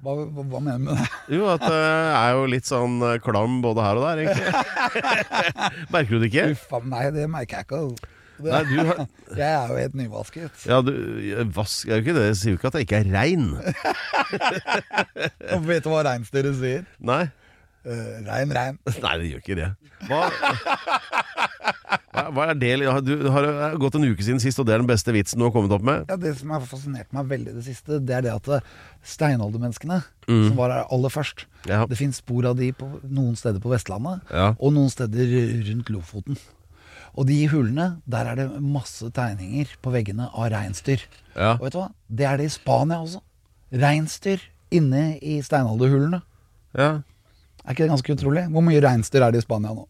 Hva, hva, hva mener du med det? Jo, at det er jo litt sånn uh, klam både her og der, egentlig. Merker du det ikke? Uff a meg, det merker jeg ikke. Det, Nei, du har Jeg er jo helt nyvasket. Ja, du Vask er jo ikke det. Jeg sier jo ikke at jeg ikke er rein. Vet du hva reinsdyret sier? Nei. Eh, rein, rein. Nei, det gjør ikke det. Hva, hva, er det Du har gått en uke siden sist, og det er den beste vitsen du har kommet opp med? Ja, det som har fascinert meg veldig det siste, det er det at eh, steinaldermenneskene, Mm. som var her aller først Ja. Det fins spor av de på noen steder på Vestlandet, Ja. og noen steder rundt Lofoten. Og de hullene, der er det masse tegninger på veggene av reinsdyr. Ja. Og vet du hva? Det er det i Spania også. Reinsdyr inne i steinalderhullene. ja. Er ikke det ganske utrolig? Hvor mye reinsdyr er det i Spania nå?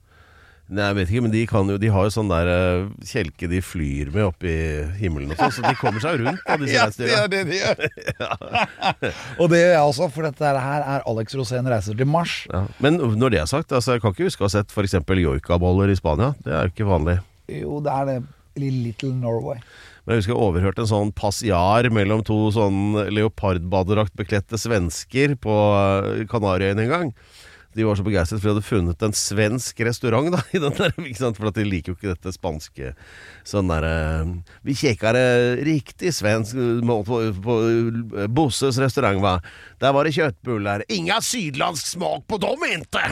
Nei, jeg vet ikke, men de, kan jo, de har jo sånn der eh, kjelke de flyr med opp i himmelen og sånn, så de kommer seg rundt av disse reinsdyra. det er det de gjør. og det gjør jeg også, for dette her er Alex Rosén reiser til Mars. Ja. Men når det er sagt, altså, jeg kan ikke huske å ha sett f.eks. joikaboller i Spania. Det er jo ikke vanlig. Jo, det er det Little Norway. Men jeg husker jeg overhørte en sånn passiar mellom to sånn leopardbadedraktbekledte svensker på eh, Kanariøyene en gang. De var så begeistret for de hadde funnet en svensk restaurant da, i den der, ikke sant? for at de liker jo ikke dette spanske sånn derre Vi kikker riktig svensk måte på, på Bosses restaurant, va. Der var det kjøttbuller. Inga sydlandsk smak på dem, ikke!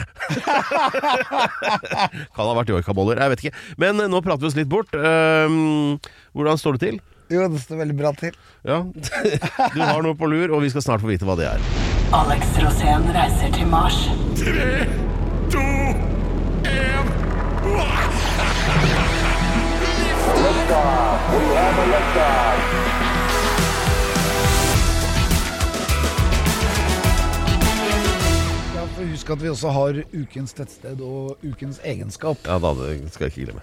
kan ha vært joikaboller, jeg vet ikke. Men eh, nå prater vi oss litt bort. Ehm, hvordan står det til? Jo, det står veldig bra til. Ja, du har noe på lur, og vi skal snart få vite hva det er. Alex Rosén reiser til Mars. Tre, Ja, for Husk at vi også har ukens tettsted og ukens egenskap. Ja da, det skal jeg ikke glemme.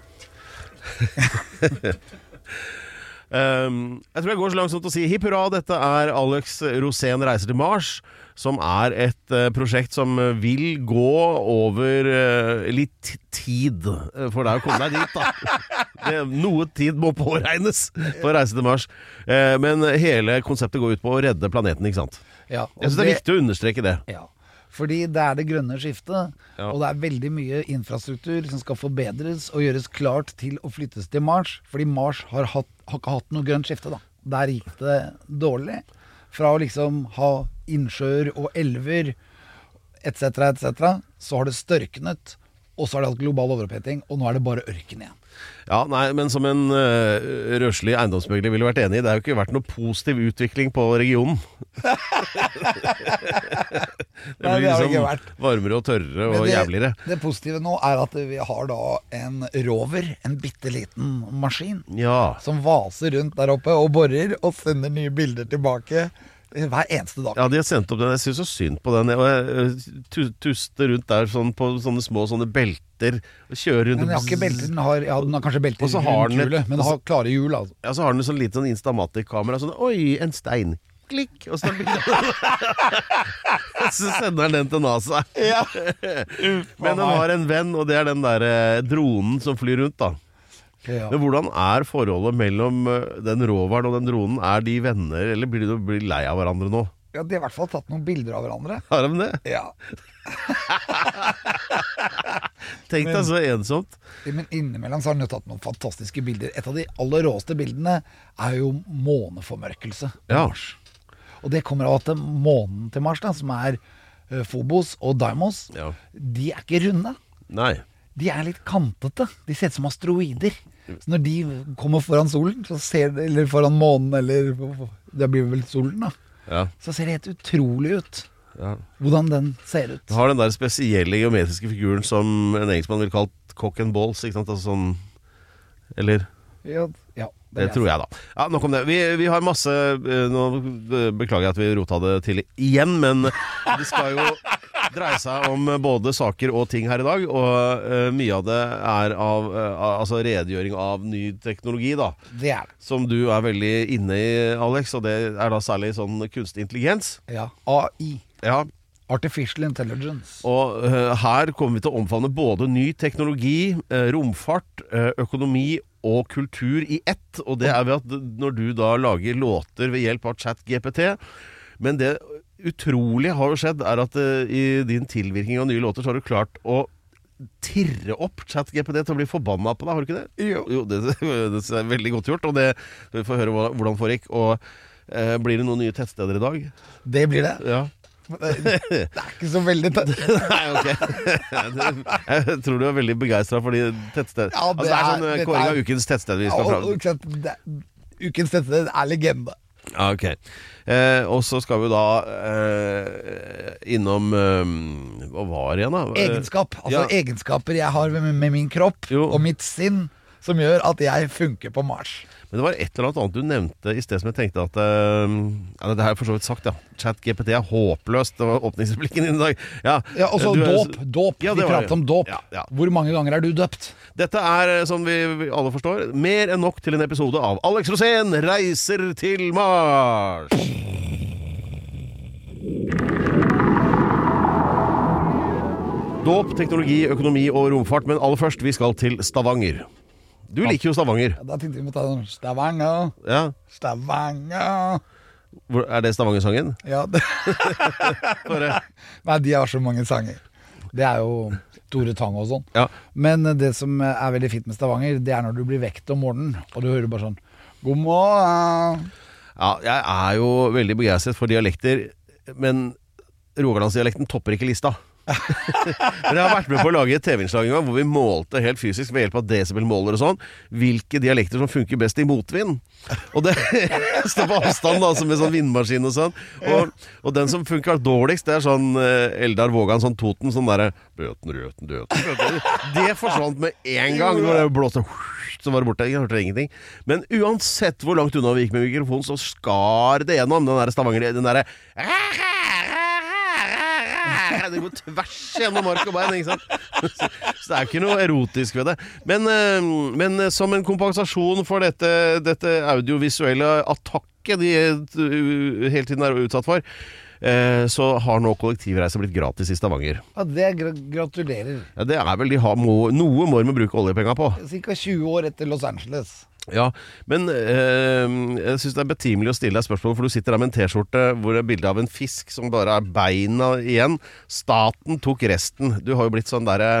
Um, jeg tror jeg går så langt som til å si hipp hurra, dette er Alex Rosén reiser til Mars. Som er et uh, prosjekt som vil gå over uh, litt tid. eh, For det er å komme deg dit, da. Det, noe tid må påregnes for å reise til Mars. Uh, men hele konseptet går ut på å redde planeten, ikke sant. Ja, Jeg syns det er viktig å understreke det. Ja, fordi det er det grønne skiftet, Ja. og det er veldig mye infrastruktur som skal forbedres og gjøres klart til å flyttes til Mars. Fordi Mars har, hatt, har ikke hatt noe grønt skifte, da. Der gikk det dårlig. Fra å liksom ha innsjøer og elver etc., etc., så har det størknet. Og så har det hatt global overoppheting, og nå er det bare ørken igjen. Ja, nei, men som en uh, røslig eiendomsmegler ville vært enig i, det har jo ikke vært noe positiv utvikling på regionen. det blir det liksom varmere og tørrere og det, jævligere. det positive nå er at vi har da en rover, en bitte liten maskin, Ja. som vaser rundt der oppe og borer og sender nye bilder tilbake hver eneste dag. ja, de har sendt opp den. Jeg syns så synd på den. Og jeg eh, tuster rundt der sånn på sånne små sånne belter. Og kjører rundt Men den har ikke belter, den har, ja, den har kanskje belter rundt hjulet, men den har klare hjul. Altså. Ja, så har den sånn lite sånn Instamatic-kamera. Sånn Oi, en stein. Klikk! Og så, så sender den den til NASA. Men den har en venn, og det er den der eh, dronen som flyr rundt, da. Ja. Men hvordan er forholdet mellom eh, den roveren og den dronen? Er de venner, eller blir de blir lei av hverandre nå? Ja, de har i hvert fall tatt noen bilder av hverandre. Har de det? Ja. Tenk deg så ensomt. Men innimellom så har de tatt noen fantastiske bilder. Et av de aller råeste bildene er jo måneformørkelse. på Ja. Mars. Og det kommer av at månen til Mars, da, som er Fobos Phobos og Daimos, Ja. de er ikke runde. Nei. De er litt kantete. De ser ut som asteroider. Så når de kommer foran solen, så ser eller foran månen, eller Det blir vel solen, da. Ja. Så ser det helt utrolig ut. Ja. Hvordan den ser ut. Du har den der spesielle geometriske figuren som en engelskmann ville kalt cock and balls. Ikke sant? Altså sånn Eller Ja, ja, Det tror jeg, da. Ja, Nok om det. Vi, vi har masse eh, Nå beklager jeg at vi rota det til igjen, men vi skal jo dreie seg om både saker og ting her i dag. Og uh, mye av det er av uh, altså redegjøring av ny teknologi, da. Det er det. Som du er veldig inne i, Alex. Og det er da særlig sånn kunstig intelligens. Ja. AI. Ja, Artificial Intelligence. Og uh, her kommer vi til å omfavne både ny teknologi, romfart, økonomi og kultur i ett. Og det er ved at når du da lager låter ved hjelp av ChatGPT Men det utrolige har jo skjedd, er at uh, i din tilvirkning av nye låter så har du klart å tirre opp ChatGPT til å bli forbanna på deg, har du ikke det? Jo. det, det er veldig godt gjort, og det vi får høre hvordan det foregikk. Og uh, blir det noen nye tettsteder i dag? Det blir det. Ja. Det er ikke så veldig tett. Nei, ok. Jeg tror du er veldig begeistra for de tettstedene. Ja, det altså, det er sånn eh, kåring av ukens tettsted vi skal og, og, fram ikke ukens tettsted er legende. Ja, ok. Eh, og så skal vi da eh, innom eh, Hva var det igjen, da? Egenskap. Altså ja. egenskaper jeg har med, med min kropp Jo. og mitt sinn som gjør at jeg funker på Mars. Men det var et eller annet du nevnte i sted som jeg tenkte at uh, ja, Det har jeg for så vidt sagt, ja. ChatGPT er håpløst. Det var åpningsreplikken din i dag. Ja, Ja, og så du dåp. dåp. Ja, Vi pratet om dåp. Ja, ja. Hvor mange ganger er du døpt? Dette er, eh, som vi vi alle forstår, mer enn nok til en episode av Alex Rosén reiser til Mars. Dåp, teknologi, økonomi og romfart, men aller først, vi skal til Stavanger. Du liker jo Stavanger. Ja, Da tenkte vi må ta sånn Stavanger, Ja, Stavanger Hvor- Er det Stavanger-sangen? Ja, det, Bare- Nei, de har så mange sanger. Det er jo Tore Tang og sånn. Ja. Men det som er veldig fint med Stavanger, det er når du blir vekt om morgenen, og du hører bare sånn God morgen. ja, jeg er jo veldig begeistret for dialekter, men Rogalandsdialekten topper ikke lista. Men jeg har vært med på å lage et TV-innslag en gang hvor vi målte helt fysisk ved hjelp av desibelmåler og sånn hvilke dialekter som funker best i motvind. Og det står på avstand, da, med sånn vindmaskin og sånn. Og, og den som funker dårligst, det er sånn eh, Eldar Vågan, sånn Toten, sånn derre Bøten, røten, døten. Det forsvant med en gang. Når det blåste så var det borte. Jeg hørte ingenting. Men uansett hvor langt unna vi gikk med mikrofonen, så skar det gjennom den der Stavanger Den derre det går tvers gjennom mark og bein. Ikke sant? Så det er ikke noe erotisk ved det. Men, eh, men eh, som en kompensasjon for dette, dette audiovisuelle attakket de eh, hele tiden er utsatt for, så har nå kollektivreise blitt gratis i Stavanger. Ja, det gr gratulerer. Ja, det er vel de har må, noe må de bruke oljepenga på. Ca. 20 år etter Los Angeles. Ja, men eh, jeg syns det er betimelig å stille deg spørsmål, for du sitter der med en T-skjorte hvor det er bilde av en fisk som bare er beina igjen. Staten tok resten. Du har jo blitt sånn derre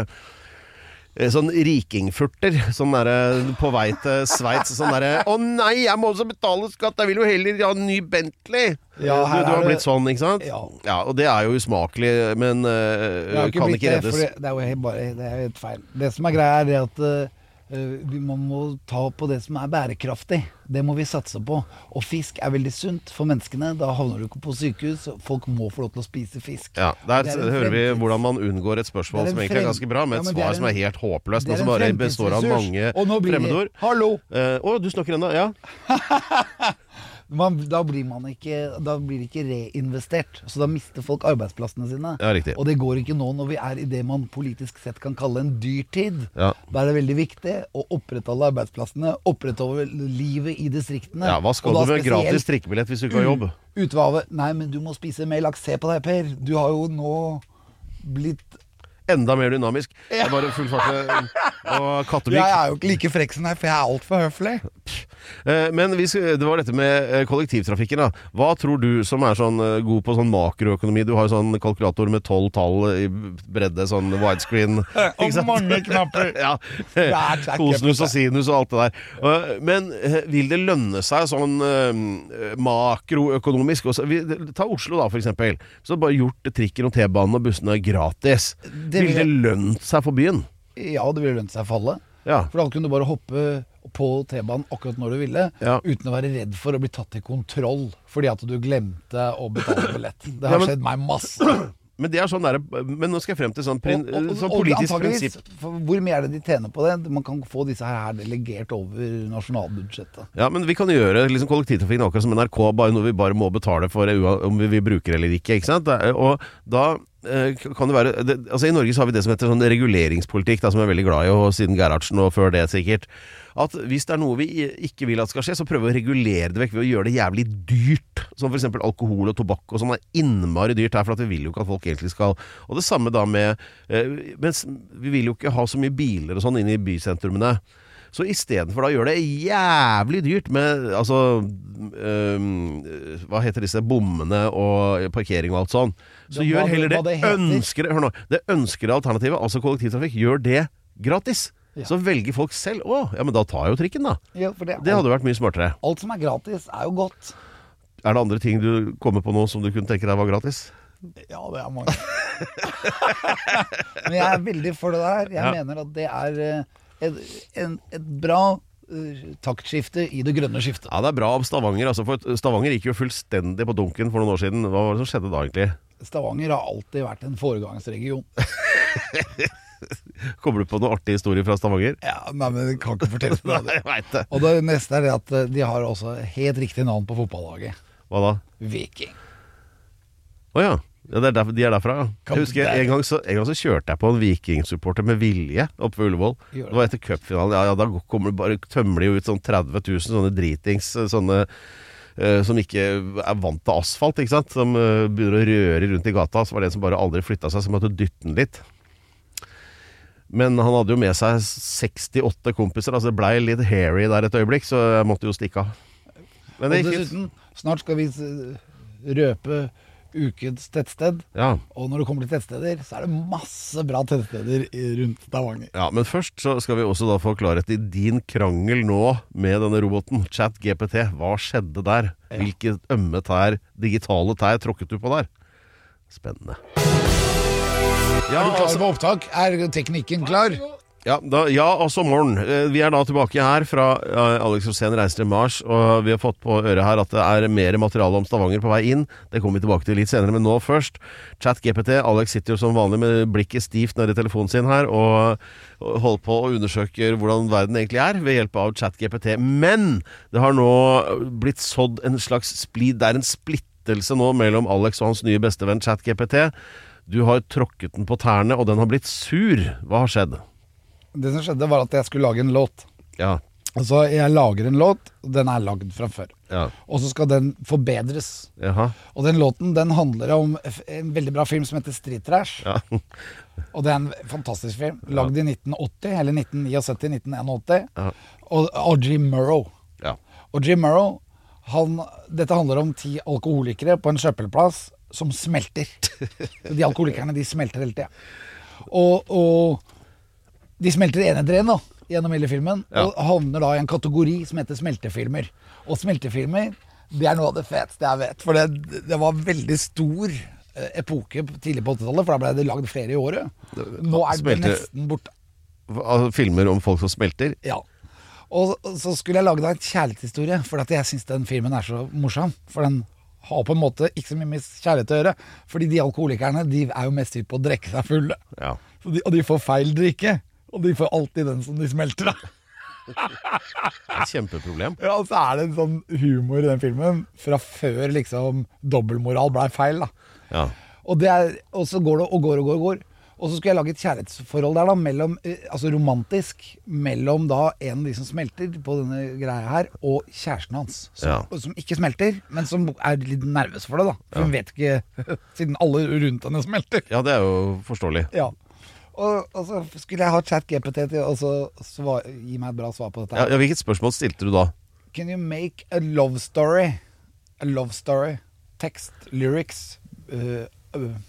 eh, Sånn rikingfurter. Sånn derre på vei til Sveits. Sånn derre 'Å nei, jeg må også betale skatt! Jeg vil jo heller ha en ny Bentley!' Ja, du, du har blitt sånn, ikke sant? Ja. Og det er jo usmakelig, men eh, jo ikke kan ikke reddes. det, det er jo bare, det er helt feil. Det som er greia, er det at eh, man må ta på det som er bærekraftig. Det må vi satse på. Og fisk er veldig sunt for menneskene. Da havner du ikke på sykehus. Folk må få lov til å spise fisk. Ja, Der er hører vi hvordan man unngår et spørsmål som egentlig er ganske bra, med et ja, svar en, som er helt håpløst, men som bare består av mange fremmedord. Hallo! Eh, Å, du snakker ennå? Ja. Man, da, blir man ikke, da blir det ikke reinvestert. Så da mister folk arbeidsplassene sine. Ja. Og det går ikke nå når vi er i det man politisk sett kan kalle en dyrtid. Ja. Da er det veldig viktig å opprettholde arbeidsplassene, opprettholde livet i distriktene. ja, Hva skal du med gratis trikkebillett hvis du ikke har jobb? Ute. Nei, men du må spise mer laks. Se på deg, Per. Du har jo nå blitt Enda mer dynamisk. Det er bare full fart og kattemyk. Jeg er jo ikke like frekk som deg, for jeg er altfor høflig. Eh, Men det var dette med eh, kollektivtrafikken. da Hva tror du, som er sånn eh, god på sånn makroøkonomi Du har jo sånn kalkulator med tolv tall i bredde, sånn widescreen. Og mange knapper. ja. Kosinus og sinus og alt det der. Men vil det lønne seg sånn makroøkonomisk ta Oslo, da, for eksempel. Så bare gjort trikken og T-banen og bussene gratis. Det vil ville det lønt seg for byen? Ja, det ville lønt seg for alle. Ja. For da kunne du bare hoppe på T-banen akkurat når du ville, Ja. uten å være redd for å bli tatt i kontroll fordi at du glemte å betale billett. Det Ja, har men- skjedd meg masse. Men det er sånn der, Men nå skal jeg frem til sånn, prin, Og- og- sånn politisk prinsipp. Hvor mye er det de tjener på det? Man kan få disse her delegert over nasjonalbudsjettet. Ja, men vi kan gjøre liksom, kollektivtrafikken akkurat som NRK, bare noe vi bare må betale for om vi bruker bruke eller ikke. ikke sant? Og da kan det være det, Altså I Norge så har vi det som heter sånn reguleringspolitikk, da, som jeg er veldig glad i, og siden Gerhardsen og før det sikkert. At hvis det er noe vi ikke vil at skal skje, så prøver vi å regulere det vekk ved å gjøre det jævlig dyrt. Som f.eks. alkohol og tobakk og sånn er innmari dyrt her, for at vi vil jo ikke at folk egentlig skal Og det samme da med eh, Mens vi vil jo ikke ha så mye biler og sånn inn i bysentrumene. Så istedenfor å gjøre det jævlig dyrt med altså um, Hva heter disse bommene og parkering og alt sånn. Så det, gjør hva heller det det ønskede Hør nå. Det ønskede alternativet, altså kollektivtrafikk, gjør det gratis. Ja. Så velger folk selv. Å, ja, men da tar jeg jo trikken, da. Ja, det, Det hadde vært mye smartere. alt som er gratis, er jo godt. Er det andre ting du kommer på nå som du kunne tenke deg var gratis? Ja, det er mange. Men jeg er veldig for det der. Jeg Ja. mener at det er eh, et, en, et bra eh, taktskifte i det grønne skiftet. Ja, det er bra av Stavanger. Altså, for Stavanger gikk jo fullstendig på dunken for noen år siden. Hva var det som skjedde da, egentlig? Stavanger har alltid vært en foregangsregion. Kommer du på noen artig historie fra Stavanger? Ja, nei, men jeg kan ikke fortelle Nei, deg det. Og det neste er det at eh, de har også helt riktig navn på fotballaget. Hva da? Viking. Å ja. Ja det er derfor, de er derfra, ja. Jeg husker en gang, så, en gang så kjørte jeg på en vikingsupporter med vilje oppe ved Ullevål. Det. Var etter cupfinalen. Ja, ja, da kommer det bare tømmer de jo ut sånn 30 000 sånne dritings sånne eh, som ikke er vant til asfalt, ikke sant. Som eh, begynner å røre rundt i gata. Så var det en som bare aldri flytta seg, så måtte dytte den litt. Men han hadde jo med seg 68 kompiser, altså det blei litt hairy der et øyeblikk, så jeg måtte jo stikke av. Men Og det gikk fint. dessuten, snart skal vi eh, røpe ukens tettsted. Ja. Og når det kommer til tettsteder, så er det masse bra tettsteder rundt Stavanger. Ja, Men først så skal vi også da få klarhet i din krangel nå med denne roboten, Chat GPT, Hva skjedde der? Hvilke ømme tær, digitale tær, tråkket du på der? Spennende. Ja, Er du klar altså, på opptak? Er teknikken klar? Ja, da, ja, altså morgen. Eh, Vi er da tilbake her fra eh, Alex Rosén reiser til Mars, og vi har fått på øret her at det er mer materiale om Stavanger på vei inn. Det kommer vi tilbake til litt senere, men nå først. Chat GPT. Alex sitter jo som vanlig med blikket stivt nedi telefonen sin her og holder på og undersøker hvordan verden egentlig er ved hjelp av chat GPT. Men det har nå blitt sådd en slags splid. Det er en splittelse nå mellom Alex og hans nye bestevenn chat GPT. Du har tråkket den på tærne, og den har blitt sur. Hva har skjedd? Det som skjedde, var at jeg skulle lage en låt. Ja. Altså, jeg lager en låt, og den er lagd fra før. Ja. Og så skal den forbedres. Jaha. Og den låten den handler om en veldig bra film som heter Street Trash. Ja. Og det er en fantastisk film. Lagd i 1980, eller 1979-1981. Ja. Og og Jim Murrow. Ja. Og Jim Murrow han, Dette handler om ti alkoholikere på en søppelplass som smelter. De alkoholikerne de smelter hele tida. Og, og de smelter én etter én gjennom hele filmen, Ja. og havner da i en kategori som heter smeltefilmer. Og smeltefilmer det er noe av det feteste jeg vet. For det, det var veldig stor eh, epoke tidlig på 80-tallet, for da ble det lagd flere i året. Nå er det nesten borte. Altså, Filmer om folk som smelter. Ja. Og så skulle jeg lage da en kjærlighetshistorie, for jeg syns den filmen er så morsom. For den har på en måte ikke så mye med kjærlighet å gjøre. Fordi de alkoholikerne de er jo mest hypp på å drikke seg fulle. Ja. De, og de får feil drikke. Og de får alltid den som de smelter av. Det er et kjempeproblem. Ja, og så er det en sånn humor i den filmen fra før liksom dobbeltmoral blei feil. da Ja. Og, det er, og så går det og går og går og går. Og så skulle jeg lage et kjærlighetsforhold der, da, mellom, eh, altså romantisk, mellom da en av de som smelter på denne greia her, og kjæresten hans. Som, som ikke smelter, men som er litt nervøs for det, da. For hun vet ikke, siden alle rundt henne smelter. ja, det er jo forståelig. Ja. Og, og så skulle jeg ha chat-GPT til å så gi meg et bra svar på dette. Ja, ja, hvilket spørsmål stilte du da? Can you make a love story A love story Text, lyrics uh,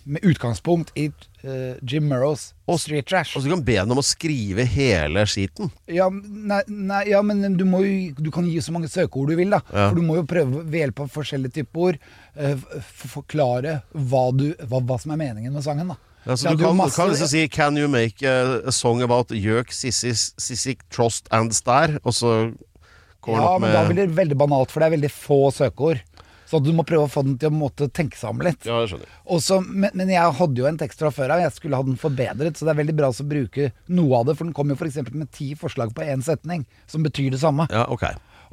Med utgangspunkt i uh, Jim Murrows Street Trash Og så kan du be den om å skrive hele skiten. ja, nei, nei, ja, men du må jo Du kan gi så mange søkeord du vil da Ja. For du må jo prøve ved hjelp av forskjellige typer ord uh, Forklare hva, du, hva, hva som er meningen med sangen da Ja, så du kan, masse- kan liksom si 'Can you make a, a song about gjøk, sissik, trost and stær?' Og så kommer Ja, den men da blir det veldig banalt For det er veldig få søkeord Så du må prøve å få den til å måtte tenke seg om litt Ja, jeg skjønner. Også, men, men jeg hadde jo en tekst fra før av, jeg skulle ha den forbedret, så det er veldig bra å bruke noe av det, for den kommer jo f.eks. med ti forslag på én setning, som betyr det samme. Ja, ok.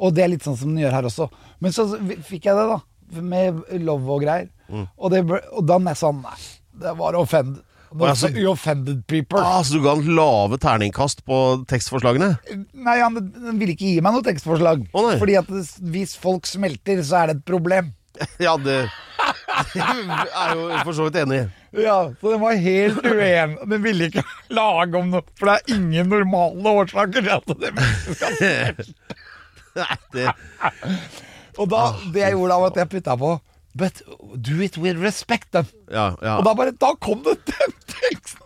Og det er litt sånn som den gjør her også. Men så fikk jeg det, da, med love og greier. Og, det ble, og da er jeg sånn Nei, Det var offend. Å, ja, så- You offended people. Ah, så du ga han lave terningkast på tekstforslagene? Nei, han den ville ikke gi meg noe tekstforslag. Oh. Fordi at hvis folk smelter, så er det et problem. Ja, det er jo for så vidt enig i. Ja, Så den var helt uen. Den ville ikke lage om noe, for det er ingen normale årsaker til det Nei, det Og da, det jeg gjorde da, var at jeg putta på But do it with respect, then. Ja, ja. Og da bare Da kom det den teksten!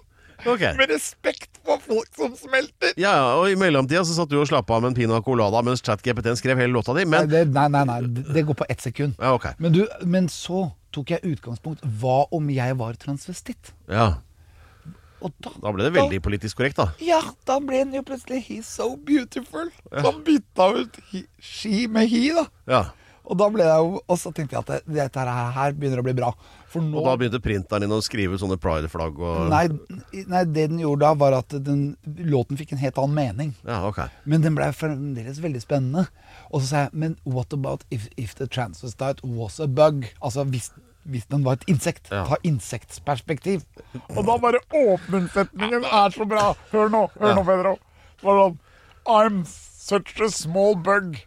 Ok. Med respekt for folk som smelter. Ja, ja, og I mellomtida så satt du og slappa av med en pina colada mens ChatGPT skrev hele låta di, Nei, det, nei, nei, nei, det går på ett sekund. Ja, ok. Men, du, men så tok jeg utgangspunkt Hva om jeg var transvestitt? Ja, Og da, Da ble det veldig politisk korrekt, da. Ja, da ble den jo plutselig He's so beautiful. Ja. Da bytta ut he, she med he, da. Ja. Og da ble jeg jo Og så tenkte jeg at dette her, her begynner å bli bra. For nå Og da begynte printeren din å skrive sånne pride-flagg og nei, nei, det den gjorde da, var at den, låten fikk en helt annen mening. Ja, ok. Men den ble fremdeles veldig spennende. Og så sa jeg, men what about if, if the transvestite was a bug? Altså hvis, hvis den var et insekt. Ja. Ta insektperspektiv. Og da bare åpningssetningen er så bra. Hør nå, hør nå, Pedro. Sånn I'm such a small bug.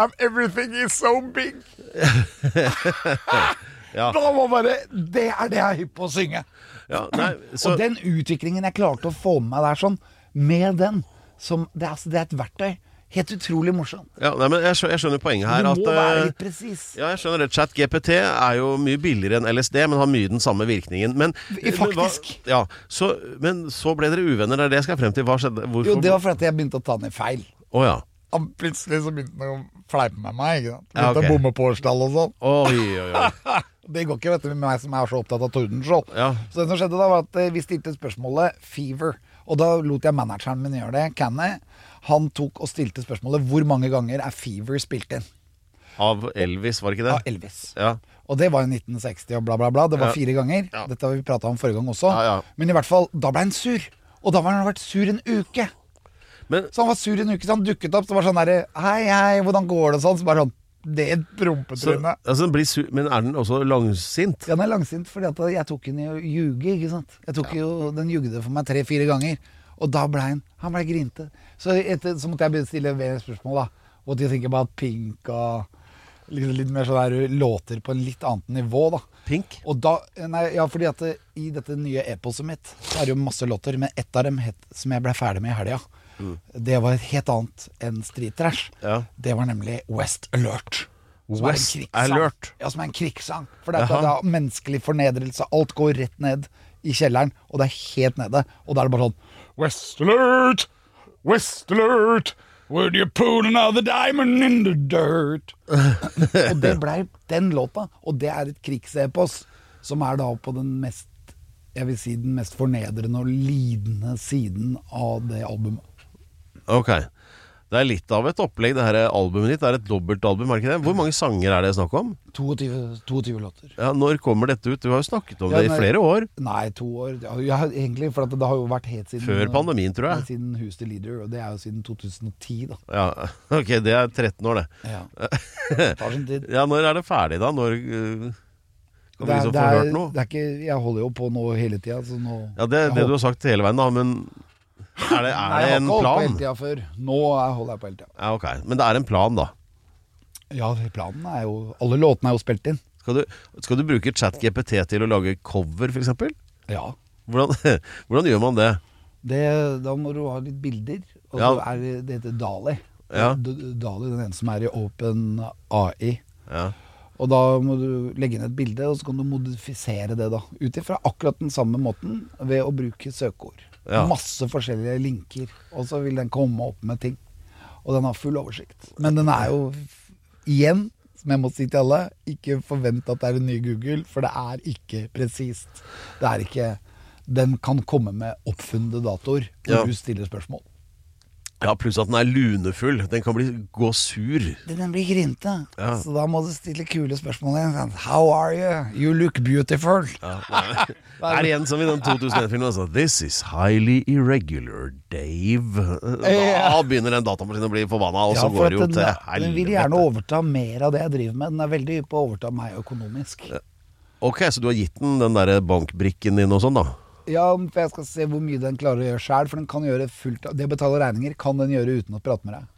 And everything is so big. Ja. Da var bare Det er det jeg er hypp på å synge. Ja, nei, så, Og den utviklingen jeg klarte å få med meg der sånn, med den som, det, er, altså, det er et verktøy. Helt utrolig morsomt. ja, nei, men jeg skjønner, jeg skjønner poenget her. Du At, være eh, litt presis. ja, jeg skjønner det. ChatGPT er jo mye billigere enn LSD, men har mye den samme virkningen. Men, faktisk. Men, hva, ja, så, men så ble dere uvenner, det er det jeg skal frem til. Hva skjedde? Hvorfor? Jo, det var fordi jeg begynte å ta ned feil. Oh, ja. Han plutselig så begynte han å fleipe med meg. Ikke sant? Begynte ok. å bomme på årstall og sånn. Oi, oi, oi. Det går ikke vet du, med meg som er så opptatt av Tordenskjold. Ja. Så det som skjedde da, var at eh, vi stilte spørsmålet Fever. Og da lot jeg manageren min gjøre det, Canny. Han tok og stilte spørsmålet hvor mange ganger er Fever spilt inn Av Elvis, var det ikke det? av Elvis. Ja. Og det var i 1960 og bla, bla, bla. Det var Ja. fire ganger. Dette har vi prata om forrige gang også. Ja, ja. Men i hvert fall, da ble han sur. Og da var han vært sur en uke. Men Så han var sur en uke, så han dukket opp. Så var sånn derre Hei, hei, hvordan går det? Sånn. Så bare sånn Det et Så, altså, men er den også langsint? Ja, den er langsint fordi at jeg tok den i å ljuge, ikke sant. Jeg tok jo, Den jugde for meg tre-fire ganger. Og da ble han Han ble grinte. Så, etter, så måtte jeg stille flere spørsmål, da. til å tenke på at Pink? Og liksom litt mer sånn der låter på en litt annet nivå, da. Pink? Og da, nei, ja, fordi at i dette nye eposet mitt Så er det jo masse låter, men ett av dem het, som jeg ble ferdig med i helga, det var et helt annet enn Street Trash. Mm. Ja. Det var nemlig West Alert. Som West. Alert? Ja, som er en krigssang. For det er, det er menneskelig fornedrelse. Alt går rett ned i kjelleren, og det er helt nede. Og da er det bare sånn West Alert! West Alert! Would you put another diamond in the dirt? og det blei den låta. Og det er et krigsepos som er da på den mest jeg vil si den mest fornedrende og lidende siden av det albumet. Ok. Det er litt av et opplegg, det her albumet ditt. Det er et dobbeltalbum, er det ikke det? Hvor mange sanger er det snakk om? 22, 22 låter. Ja, Når kommer dette ut? Du har jo snakket om Ja, det i flere år. Nei, to år. Ja, egentlig, for det har jo vært helt siden Før pandemien, tror jeg. Siden Who's the Leader, og det er jo siden 2010, da. Ja, Ok, det er 13 år, det. Ja. Det tar sin tid. Ja, Når er det ferdig, da? Når uh, kan vi liksom få hørt noe? det er ikke Jeg holder jo på nå hele tida, så nå Ja, Det er det det du har sagt hele veien, da. Men er det, Nei, det en plan? jeg har ikke holdt på hele tida før. Nå er- holder jeg på hele tida. Ja, ok. Men det er en plan, da. Ja, planen er jo Alle låtene er jo spilt inn. Skal du, skal du bruke ChatGPT til å lage cover, f.eks.? Ja. Hvordan, hvordan gjør man det? Det, da må du ha litt bilder. Og så er det, det heter Dali. Ja. Dali, den ene som er i Open AI. Ja. Og da må du legge inn et bilde, og så kan du modifisere det da ut ifra akkurat den samme måten ved å bruke søkeord. Ja. Masse forskjellige linker, og så vil den komme opp med ting. Og den har full oversikt. Men den er jo igjen, som jeg må si til alle, ikke forvent at det er en ny Google, for det er ikke presist. Det er ikke Den kan komme med oppfunnede datoer når Ja. du stiller spørsmål. Ja, pluss at den er lunefull. Den kan bli, gå sur. Den blir grinte, Ja. så da må du stille kule spørsmål igjen. How are you? You look beautiful. Det er igjen som i den 2001-filmen. Altså. This is highly irregular, Dave. Da begynner den datamaskinen å bli forbanna, og så Ja, for går det jo til den, den vil gjerne overta mer av det jeg driver med. Den er veldig hypp på å overta meg økonomisk. Ok, så du har gitt den den der bankbrikken din og sånn, da? Ja, for jeg skal se hvor mye den klarer å gjøre sjøl. For den kan gjøre fullt Det å betale regninger kan den gjøre uten å prate med deg.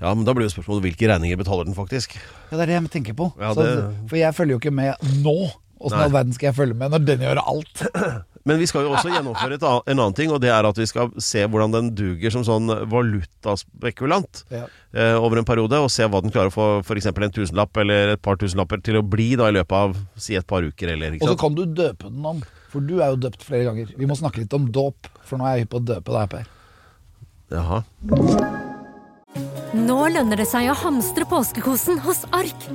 Ja, men da blir jo spørsmålet hvilke regninger betaler den faktisk? Ja, det er det jeg tenker på. Ja, Så, for jeg følger jo ikke med nå. Åssen i all verden skal jeg følge med når den gjør alt? Men vi skal jo også gjennomføre en annen ting, og det er at vi skal se hvordan den duger som sånn valutaspekulant Ja. eh, over en periode, og se hva den klarer å få f.eks. en tusenlapp eller et par tusenlapper til å bli da i løpet av si et par uker eller Og så kan du døpe den om. For du er jo døpt flere ganger. Vi må snakke litt om dåp, for nå er jeg hypp på å døpe deg, Per. Jaha. Nå lønner det seg å hamstre påskekosen hos Ark.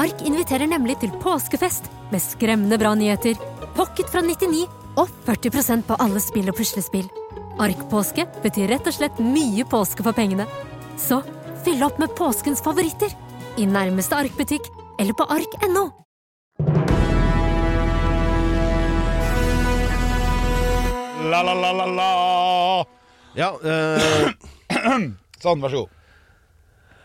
Ark inviterer nemlig til påskefest med skremmende bra nyheter, pocket fra 99 og 40% på alle spill og puslespill. Ark-påske betyr rett og slett mye påske for pengene. Så fyll opp med påskens favoritter i nærmeste Ark-butikk eller på ark.no. La, la, la, la, la. Ja, eh, Sånn, vær så god.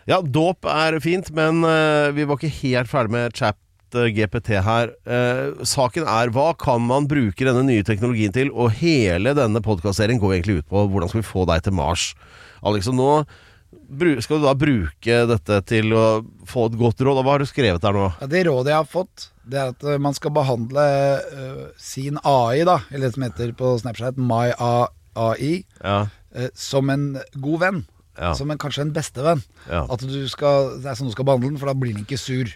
ja, dåp er fint, men eh, vi var ikke helt ferdig med chat eh, GPT her. Eh, saken er hva kan man bruke denne nye teknologien til? Og hele denne podkastserien går egentlig ut på hvordan skal vi få deg til Mars. Alex, og nå skal du da bruke dette til å få et godt råd. Og Hva har du skrevet der nå? Ja, det rådet jeg har fått, det er at eh, man skal behandle uh, sin AI, da, eller det som heter på Snapchat My AI, Ja, uh, som en god venn. Ja. Som en, kanskje en bestevenn. Ja. At du skal, det er sånn du skal behandle den, for da blir den ikke sur.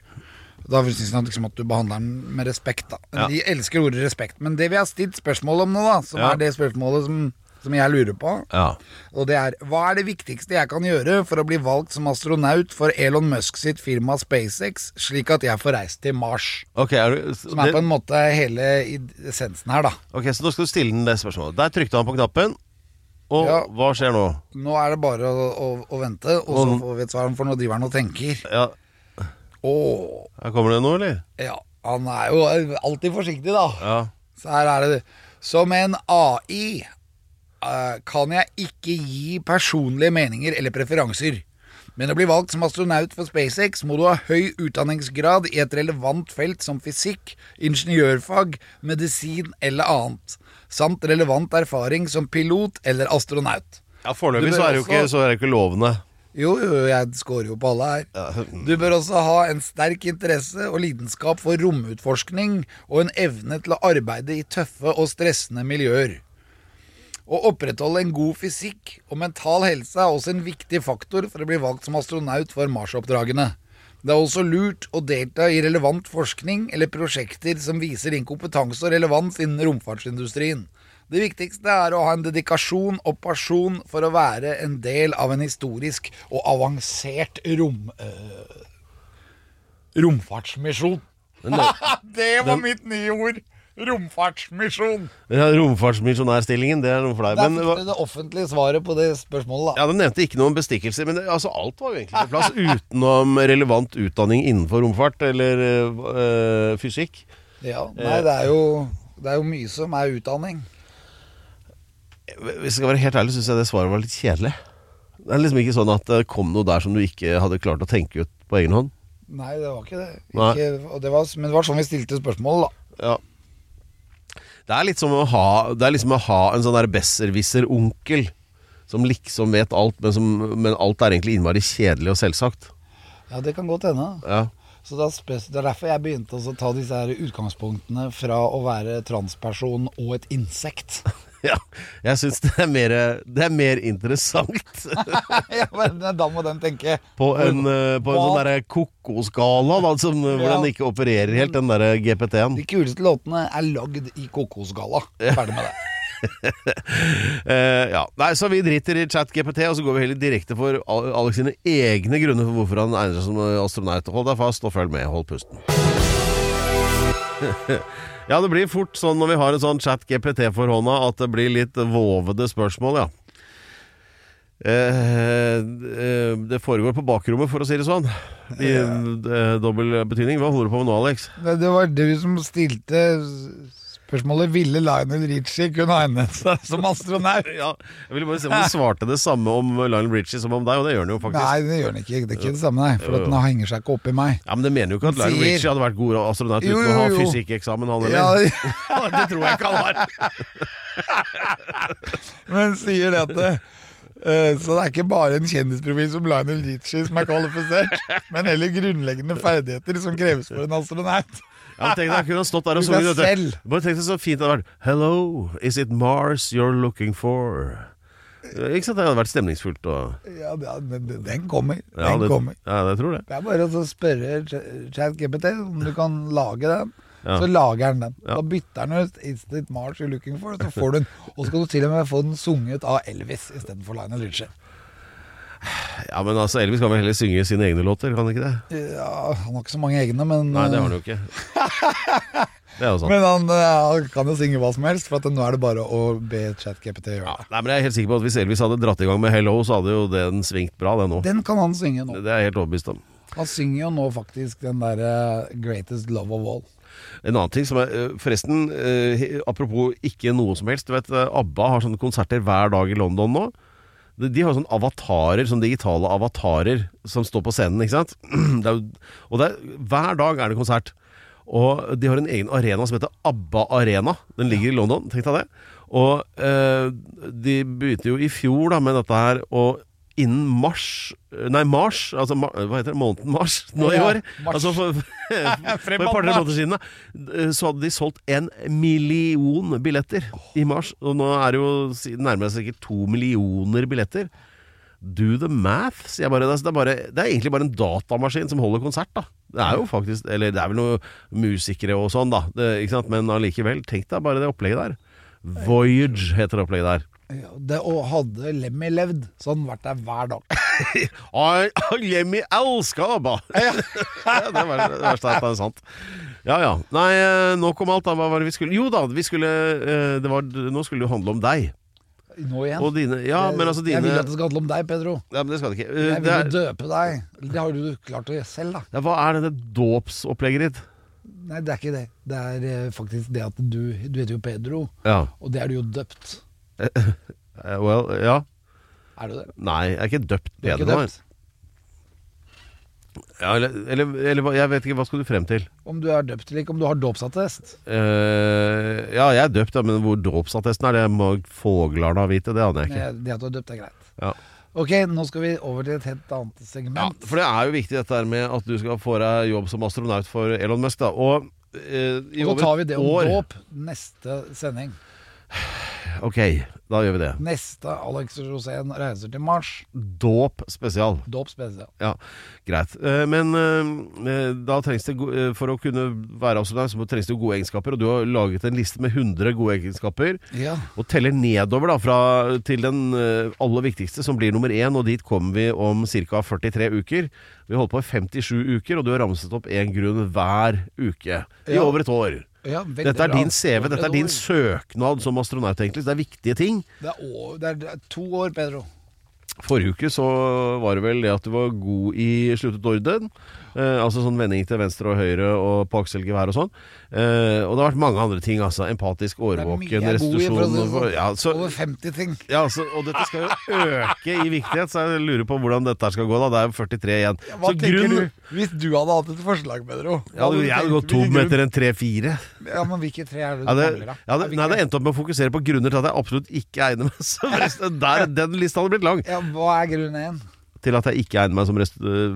Da synes han liksom at du behandler den med respekt. da Ja. De elsker ordet respekt. Men det vi har stilt spørsmål om nå, da som Ja. er det spørsmålet som, som jeg lurer på, ja. og det er hva er det viktigste jeg kan gjøre for å bli valgt som astronaut for Elon Musk sitt firma SpaceX, slik at jeg får reist til Mars? Okay, er du, Som er på en måte hele essensen her, da. ok, så nå skal du stille den det spørsmålet. Der trykte han på knappen, og Ja. hva skjer nå? Nå er det bare å, å, å vente, og så får vi et svar, for nå driver han og tenker. Ja, Åh, her kommer det noe, eller? ja, han er jo alltid forsiktig, da. Ja. Så her er det Som en AI eh, kan jeg ikke gi personlige meninger eller preferanser. Men å bli valgt som astronaut for SpaceX må du ha høy utdanningsgrad i et relevant felt som fysikk, ingeniørfag, medisin eller annet, samt relevant erfaring som pilot eller astronaut. Ja, Foreløpig så er det jo ikke, så er det ikke lovende. Jo, jo, jeg scorer jo på alle her. Du bør også ha en sterk interesse og lidenskap for romutforskning og en evne til å arbeide i tøffe og stressende miljøer. Å opprettholde en god fysikk og mental helse er også en viktig faktor for å bli valgt som astronaut for Mars-oppdragene. Det er også lurt å delta i relevant forskning eller prosjekter som viser din kompetanse og relevans innen romfartsindustrien. Det viktigste er å ha en dedikasjon og pasjon for å være en del av en historisk og avansert rom... Øh, romfartsmisjon. det var mitt nye ord! Romfartsmisjon. Ja, Romfartsmisjonærstillingen, det er noe for deg. Der Men, fikk du det offentlige svaret på det spørsmålet, da. ja, Den nevnte ikke noe om bestikkelser, men det, altså, alt var jo egentlig på plass utenom relevant utdanning innenfor romfart eller øh, fysikk. Ja, nei, det er, jo, det er jo mye som er utdanning. Hvis jeg skal være helt ærlig, syns jeg det svaret var litt kjedelig. Det er liksom ikke sånn at det kom noe der som du ikke hadde klart å tenke ut på egen hånd. Nei, det var ikke det. Ikke, og det var, men det var sånn vi stilte spørsmål, da. Ja. Det er litt som å ha Det er liksom å ha en sånn besserwisser-onkel som liksom vet alt, men, som, men alt er egentlig innmari kjedelig og selvsagt. Ja, det kan godt hende. Ja. Så Det er derfor jeg begynte å ta disse her utgangspunktene fra å være transperson og et insekt. ja. Jeg syns det, er mer- det er mer interessant ja, men Da må den tenke på en, uh, på en sånn derre koko-skala, da, som, hvor den ikke opererer helt, den derre GPT-en. De kuleste låtene er lagd i kokoskala. Ferdig med det. uh, ja. Nei, så vi driter i chat-GPT, og så går vi heller direkte for Alex sine egne grunner for hvorfor han egner seg som astronaut. Hold deg fast og følg med. Hold pusten. Ja, det blir fort sånn når vi har en sånn chat-GPT for hånda, at det blir litt vovede spørsmål, ja. Eh, eh, det foregår på bakrommet, for å si det sånn. I eh, dobbel betydning. Hva holder du på med nå, Alex? Det, det var du som stilte spørsmålet ville Lionel Richie kunne ha egnet seg som astronaut. Ja, jeg ville bare se om du svarte det samme om Lionel Richie som om deg, og det gjør han jo faktisk. Nei, det gjør han ikke. Det er ikke det samme, nei. For den henger seg ikke opp i meg. Ja, Men det mener jo ikke at Lionel Richie hadde vært god astronaut Jo, uten å ha jo, jo. fysikkeksamen, han Ja, heller. det tror jeg ikke han har. men sier det, eh, Så det er ikke bare en kjendisprofil som Lionel Richie som er kvalifisert, men heller grunnleggende ferdigheter som kreves for en astronaut. Ja, tenk deg, jeg kunne stått der og sunget dette. Bare tenk deg så fint det hadde vært. Hello, is it Mars you're looking for? Ikke sant, det hadde vært stemningsfullt og Ja, det- den, kommer. Den ja, det, kommer. ja, det tror det. Det er bare å spørre ChatGPT om du kan lage den. Ja. Så lager han den. Ja. Da bytter han ut it March you're looking for?' Så får du den. Og så skal du til og med få den sunget av Elvis istedenfor Lionel Richie. Ja, men altså, Elvis kan vel heller synge sine egne låter, kan han ikke det? Ja, han har ikke så mange egne, men Nei, det har han jo ikke. Det er jo sant. Men han, eh, han kan jo synge hva som helst, for at nå er det bare å be ChatGPT gjøre det. nei, men jeg er helt sikker på at Hvis Elvis hadde dratt i gang med Hello, så hadde jo den svingt bra, det nå. Den kan han synge nå. Det er jeg helt overbevist om. Han synger jo nå faktisk den derre 'Greatest Love of All'. En annen ting som er eh, Forresten, eh, apropos ikke noe som helst. Du vet, eh, ABBA har sånne konserter hver dag i London nå. De har sånne avatarer, sånne digitale avatarer som står på scenen, ikke sant. Jo- og er, hver dag er det konsert. Og de har en egen arena som heter ABBA Arena. Den ligger i London, tenk deg det. Og eh, de begynte jo i fjor da med dette her, og innen mars Nei, mars, altså hva heter det, måneden mars nå i år. mars. Altså for, for et par-tre måneder siden, da, så hadde de solgt en million billetter i mars. Og nå er det jo nærmere sikkert to millioner billetter. Do the math, sier jeg bare. Det er, bare. det er egentlig bare en datamaskin som holder konsert, da. Det er jo faktisk Eller det er vel noen musikere og sånn, da. Det? Men allikevel, tenk deg bare det opplegget der. Voyage heter det opplegget der. Ja, det, og hadde Lemmy levd, så hadde han vært der hver dag. Lemmy elska ABBA! ja, det var det verste er at det er sant. Ja ja. Nei, eh, nok om alt, da. Hva var det vi skulle Jo da, vi skulle eh, det var, Nå skulle det jo handle om deg. Nå igjen. Og dine Ja, men altså Jeg dine vil at det skal handle om deg, Pedro. Ja, men det skal det ikke. Eh, Jeg Det vil er, jo døpe deg. Det har du klart å gjøre selv, da. ja, hva er denne dåpsopplegget ditt? Nei, det er ikke det. Det er eh, faktisk det at du Du heter jo Pedro, Ja. og det er du jo døpt. Eh, well, ja. Er du det? Nei, jeg er ikke døpt Du er ikke døpt? Ja, eller, eller, eller jeg vet ikke, hva skal du frem til? Om du er døpt eller ikke, om du har dåpsattest. Uh, ja, jeg er døpt, ja, men hvor dåpsattesten er, det må foglarna vite. Det aner jeg ikke. Det, det at du er døpt, er greit. Ja. Ok, nå skal vi over til et helt annet segment. Ja, for det er jo viktig dette her med at du skal få deg jobb som astronaut for Elon Musk. da Og uh, og så tar vi det om dåp neste sending. Ok, da gjør vi det. Neste Alex Rosén reiser til Mars. Dåp spesial. Dåp spesial. Ja, greit. Eh, Men eh, da trengs det eh, For å kunne være astronaut, så trengs det gode egenskaper. Og du har laget en liste med 100 gode egenskaper. Ja. Og teller nedover da fra, til den eh, aller viktigste, som blir nummer én. Og dit kommer vi om ca. 43 uker. Vi holder på i 57 uker, og du har ramset opp én grunn hver uke. I Ja. over et år. Ja, Dette er din CV, dette er din søknad som astronaut, egentlig. Så det er viktige ting. Det er, å- er, det er to år, Pedro. Forrige uke så var det vel det at du var god i sluttet orden. Eh, altså sånn vending til venstre og høyre og på akselgevær og sånn. Eh, og det har vært mange andre ting, altså. Empatisk, årvåken, restitusjon sånn. ja, så, Over 50 ting. ja, altså, Og dette skal jo øke i viktighet, så jeg lurer på hvordan dette skal gå. da Det er jo 43 igjen. Hva så grunn du hvis du hadde hatt et forslag, Pedro? Hva ja, Jeg hadde gått tom etter en tre-fire. Ja, men hvilke tre er det du Ja, det, mangler, da? ja, det, nei, det endte opp med å fokusere på grunner til at jeg absolutt ikke egner meg som resten. Der, Den lista hadde blitt lang. Ja, Hva er grunn én? til at jeg ikke egner meg som rest, øh,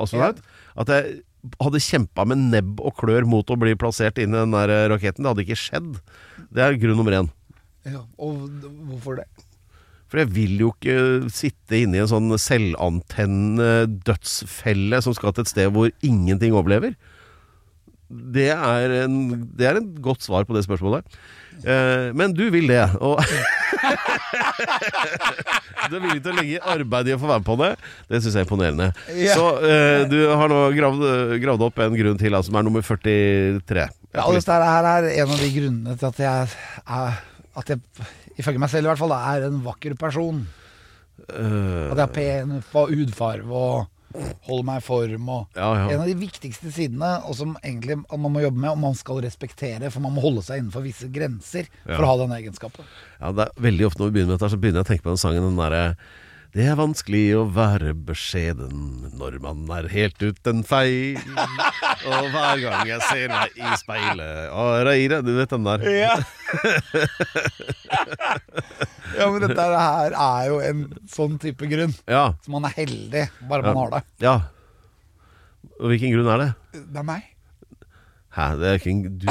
astronaut. At jeg hadde kjempa med nebb og klør mot å bli plassert inn i den der øh, raketten. Det hadde ikke skjedd. Det er grunn nummer én. Ja, og hvorfor det? For jeg vil jo ikke sitte inne i en sånn selvantennende dødsfelle som skal til et sted hvor ingenting overlever. Det er en, det er en godt svar på det spørsmålet. Eh, men du vil det, og Du er villig til å legge arbeid i å få være med på det. Det syns jeg er imponerende. Ja. Så eh, du har nå gravd, gravd opp en grunn til, altså, som er nummer 43. Ja, og dette her er en av de grunnene til at jeg er At jeg, ifølge meg selv i hvert fall, er en vakker person. Uh, At jeg har pen på hudfarge og holder meg i form. Og Ja, ja. En av de viktigste sidene, og som egentlig man må jobbe med, og man skal respektere, for man må holde seg innenfor visse grenser for Ja. å ha den egenskapen. Ja, det er veldig ofte når vi begynner med dette, så begynner jeg å tenke på den sangen, den derre Det er vanskelig å være beskjeden når man er helt uten feil. Og hver gang jeg ser meg i speilet Å, Reire, du vet den der. Ja. ja, men dette her er jo en sånn type grunn. Ja. Så man er heldig bare man har det. ja. Og hvilken grunn er det? Det er meg. Hæ, det er ikke en du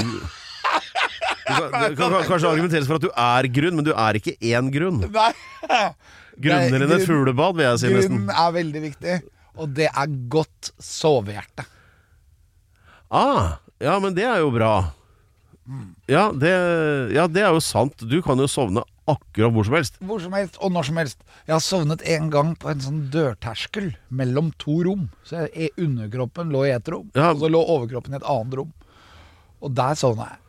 kan, kan kan kanskje argumenteres for at du er grunn, men du er ikke én grunn. Nei. Grunner enn et fuglebad, vil jeg si nesten. Er veldig viktig, og det er godt sovehjerte. Ah, ja, men det er jo bra. Ja det, ja, det er jo sant. Du kan jo sovne akkurat hvor som helst. Hvor som helst og når som helst. Jeg har sovnet en gang på en sånn dørterskel mellom to rom. Så jeg, underkroppen lå i et rom, Ja. og så lå overkroppen i et annet rom. Og der sovna jeg.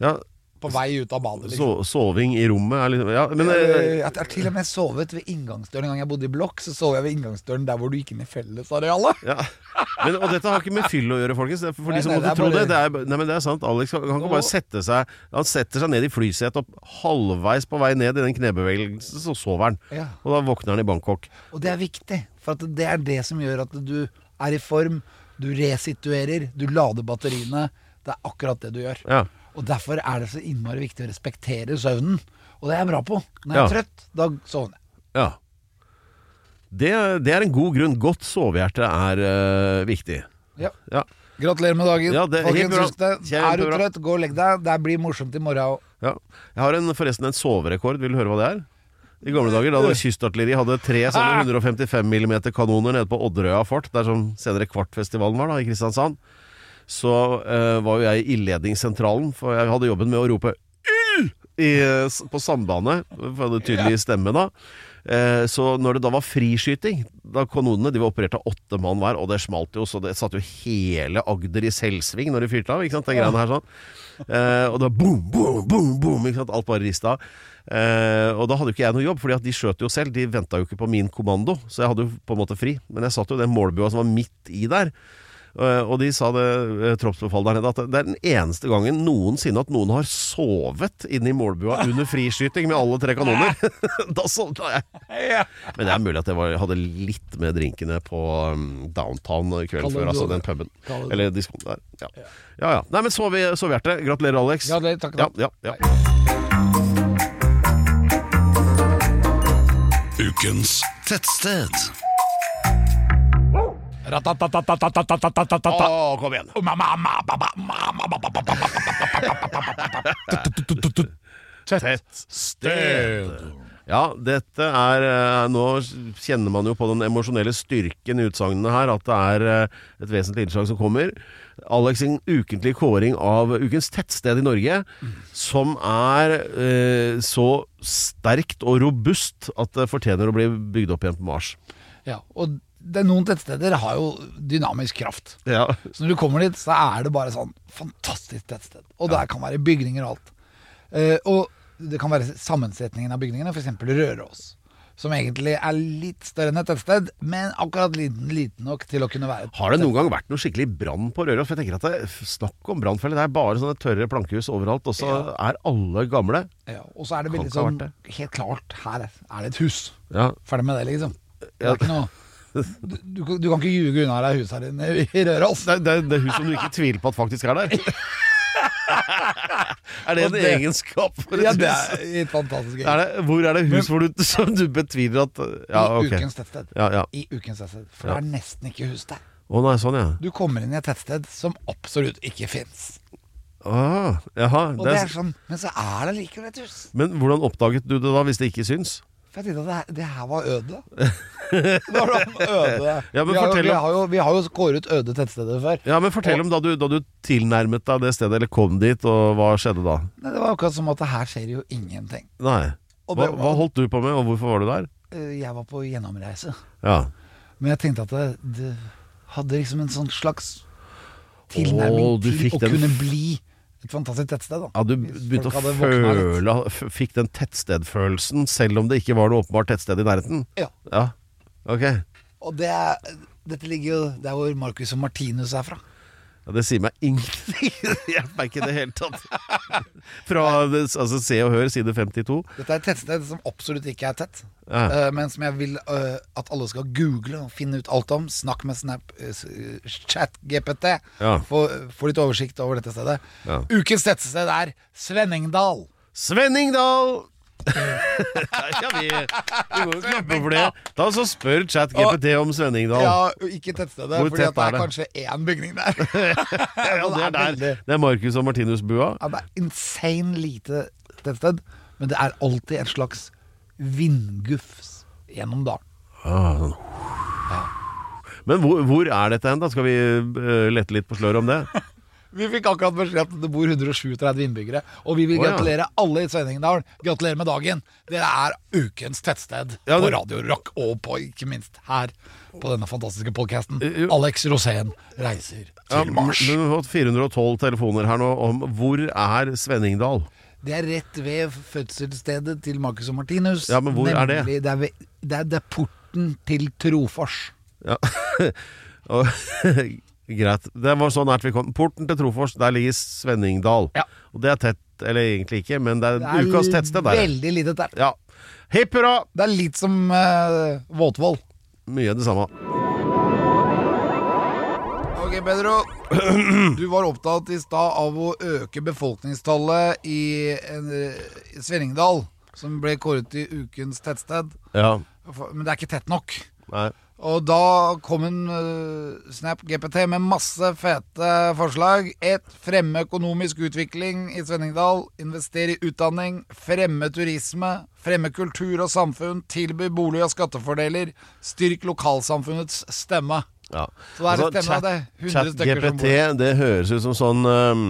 Ja, På vei ut av badet. so, Liksom. soving i rommet er liksom Ja, men Eh, Jeg har til og med sovet ved inngangsdøren. En gang jeg bodde i blokk, så sov jeg ved inngangsdøren der hvor du gikk inn i fellesarealet. ja. men, Og dette har ikke med fyll å gjøre, folkens. For Nei, de som nei, måtte det tro bare- det. det er, nei, men det er sant. Alex han kan ikke bare sette seg Han setter seg ned i flysetet og halvveis på vei ned i den knebevegelsen, så sover han. Ja. Og da våkner han i Bangkok. Og det er viktig, for at det er det som gjør at du er i form. Du resituerer, du lader batteriene. Det er akkurat det du gjør. Ja. Og derfor er det så innmari viktig å respektere søvnen. Og det er jeg bra på. Når jeg Ja. er trøtt, da sovner jeg. ja. Det, det er en god grunn. Godt sovehjerte er uh, viktig. Ja. Ja. Gratulerer med dagen. Ja, det er Folkens. Er du trøtt, gå og legg deg. Det blir morsomt i morgen òg. Ja. Jeg har en, forresten en soverekord. Vil du høre hva det er? I gamle dager, da kystartilleri hadde tre sånne 155 mm kanoner nede på Odderøya fort, der som senere Kvartfestivalen var, da, i Kristiansand, så uh, var jo jeg i ildledningssentralen, for jeg hadde jobben med å rope eh, på sambandet, for jeg hadde tydelig stemme da. Eh, så når det da var friskyting, da kanonene de var operert av åtte mann hver, og det smalt jo, så det satt jo hele Agder i selvsving når de fyrte av, ikke sant, den greiene her sånn. Eh, og det var boom, boom, boom, boom, ikke sant, alt bare rista. Eh, og da hadde jo ikke jeg noe jobb, fordi at de skjøt jo selv, de venta jo ikke på min kommando, så jeg hadde jo på en måte fri. Men jeg satt jo i den målbua som var midt i der. Eh, Og de sa det, eh, troppsbefalet der nede, at det er den eneste gangen noensinne at noen har sovet inne i målbua under friskyting med alle tre kanoner. da sovna jeg. Men det er mulig at jeg var, hadde litt med drinkene på um, downtown kvelden før, altså den puben. Eller diskoen der. Ja. ja ja. Nei, men så vi soverte Gratulerer, Alex. Gratulerer, takk, Ja, takk. ja, ja. Ukens Tettsted. Å, kom igjen. Tettsted. Ja, dette er Nå kjenner man jo på den emosjonelle styrken i utsagnene her, at det er et vesentlig innslag som kommer. Alex sin ukentlige kåring av ukens tettsted i Norge, som er eh, så sterkt og robust at det fortjener å bli bygd opp igjen på Mars. Ja, og det, noen tettsteder har jo dynamisk kraft. Ja. Så når du kommer dit, så er det bare sånn fantastisk tettsted. Og der kan være bygninger og alt. Uh, og det kan være sammensetningen av bygningene, f.eks. Røros. Som egentlig er litt større enn et tettsted, men akkurat liten, liten nok til å kunne være et Har det noen gang vært noe skikkelig brann på Røros? For jeg tenker at det, Snakk om brannfelle. Det er bare sånne tørre plankehus overalt, og så er alle gamle. Ja, og så er det veldig sånn Helt klart, her er det et hus. Ja. Ferdig med det, liksom. Det Ja. er ikke noe du, du, kan ikke ljuge unna deg huset her inne i- Røros. Det, er- det, er det hus som du ikke tviler på at faktisk er der. er det en det- egenskap for et Ja, det er et fantastisk Er det, hvor er det hus hvor du, som du betviler at Ja, I okay. ukens tettsted. Ja, ja. I ukens tettsted. For det er nesten ikke hus der. Å nei, sånn ja. Du kommer inn i et tettsted som absolutt ikke fins. Ah, jaha. Og Det det er sånn, men så er det likevel et hus. men hvordan oppdaget du det da, hvis det ikke syns? For jeg tenkte at det, her- det her var øde. Det var øde. Ja, men vi, har, jo- vi, har jo, vi har jo skåret øde tettsteder før. Ja, men Fortell om da du, da du tilnærmet deg det stedet, eller kom dit, og hva skjedde da? Nei, det var akkurat som at her skjer jo ingenting. Nei. Hva, var- hva holdt du på med, og hvorfor var du der? Eh, Jeg var på gjennomreise. Ja. Men jeg tenkte at det, det hadde liksom en sånn slags tilnærming Åh, til å kunne bli et fantastisk tettsted. Da. Ja, Du begynte å føle Fikk den tettstedfølelsen, selv om det ikke var noe åpenbart tettsted i nærheten? Ja. Ja, ok. Og det er Dette ligger jo der hvor Marcus og Martinus er fra. Ja, det sier meg ingenting. Jeg meg ikke i det hele tatt. Fra altså, Se og Hør, side 52. Dette er et tettsted som absolutt ikke er tett, Ja. eh, men som jeg vil eh, at alle skal google og finne ut alt om. Snakk med Snap, uh, ChatGPT. Ja. Få få litt oversikt over dette stedet. Ja. Ukens tettsted er Svenningdal. Svenningdal! Ja, vi, vi går jo klappe for det. Da så spør ChatGPT om Svenningdal. Ja, ikke tettstedet, Hvor tett det er er det? kanskje én bygning der. Ja, det er der. veldig- Det er Marcus og Martinus-bua. Ja, det er insane lite tettsted, men det er alltid et slags vindgufs gjennom dalen. Ah, sånn. Men hvor, hvor er dette hen? da? Skal vi eh, lette litt på sløret om det? Vi fikk akkurat beskjed at det bor 137 innbyggere, og vi vil oh, ja. gratulere alle i Svenningdal. Gratulerer med dagen. Dere er ukens tettsted Ja, på Radio Rock, og på, ikke minst her på denne fantastiske podkasten. Alex Rosén reiser til Mars. du har fått 412 telefoner her nå om hvor er Svenningdal? Det er rett ved fødselsstedet til Marcus og Martinus. Ja, men hvor er det? Det er, ved, det, er, det er porten til Trofors. Ja. Greit. Det var så nært vi kom. Porten til Trofors, der ligger Svenningdal. Ja. Og det er tett, eller egentlig ikke, men det er, Det er ukas tettsted der. veldig lite tett. Ja. Hipp hurra! Det er litt som uh, Våtvoll. Mye det samme. Ok, Pedro. Du var opptatt i stad av å øke befolkningstallet i, en, i Svenningdal, som ble kåret til ukens tettsted. Ja. Men det er ikke tett nok. Nei. Og da kom en uh, Snap GPT med masse fete forslag. Et, fremme økonomisk utvikling i Svenningdal. Investere i utdanning. Fremme turisme. Fremme kultur og samfunn. Tilby bolig og skattefordeler. Styrk lokalsamfunnets stemme. Ja. Så det er det Altså, stemme av det. 100 stykker som ChatGPT, det høres ut som sånn um,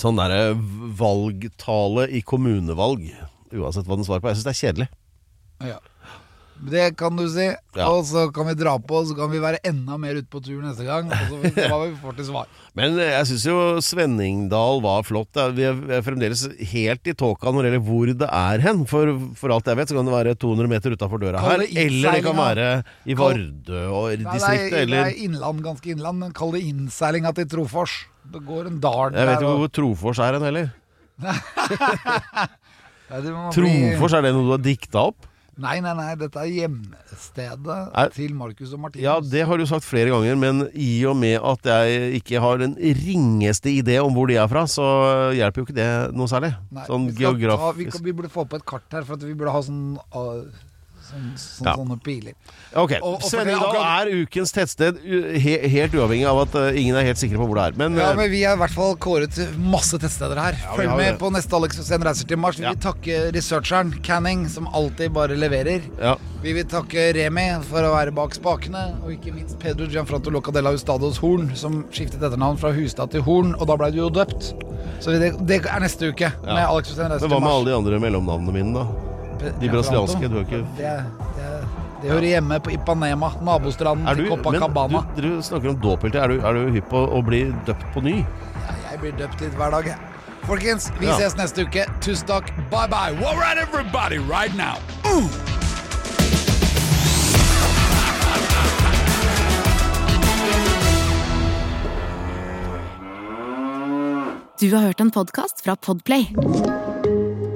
Sånn derre valgtale i kommunevalg. Uansett hva den svarer på. Jeg syns det er kjedelig. Ja. Det kan du si. Ja. Og så kan vi dra på, så kan vi være enda mer ute på tur neste gang. Og så hva vi får til svar. Men eh, jeg syns jo Svenningdal var flott. Vi er fremdeles helt i tåka når det gjelder hvor det er hen. For, for alt jeg vet, så kan det være 200 meter utafor døra her. det Eller det kan være i Vardø og Nei, det, er, er innland, ganske innland, men kall det innseilinga til Trofors. Det går en dal Jeg vet der, ikke hvor Trofors er hen heller. Trofors, er det noe du har dikta opp? Nei, nei, nei, dette er hjemstedet Er- til Marcus og Martinus. Ja, det har du sagt flere ganger, men i og med at jeg ikke har den ringeste idé om hvor de er fra, så hjelper jo ikke det noe særlig. Nei, sånn vi, geografisk. ta, vi, vi burde få på et kart her, for at vi burde ha sånn, uh, sånn, sånn Ja. sånne piler. Ok, Svenningdal er ukens tettsted, he, helt uavhengig av at uh, ingen er helt sikre på hvor det er. Men, Ja, eh, men Vi har i hvert fall kåret masse tettsteder her. Ja, Følg med det. på neste Alex Hussein reiser til Mars. Vi vil takke researcheren Canning, som alltid bare leverer. ja. Vi vil takke Remi for å være bak spakene, og ikke minst Pedro Gianfranto Locadella Hustados Horn, som skiftet etternavn fra Hustad til Horn, og da ble du jo døpt. Så det, det er neste uke med Alex Hussein reiser til Mars. Men hva med alle de andre mellomnavnene mine, da? De brasilianske, du har ikke- Det, det, det hører hjemme på Ipanema, nabostranden du, til men Copacabana. du, dere snakker om dåpilter. Er du, er du hypp på å bli døpt på ny? Ja, jeg blir døpt litt hver dag, jeg. Folkens, vi Ja. ses neste uke. Tusen takk. Bye bye. All right, everybody, right now. Du har hørt en podcast fra Podplay.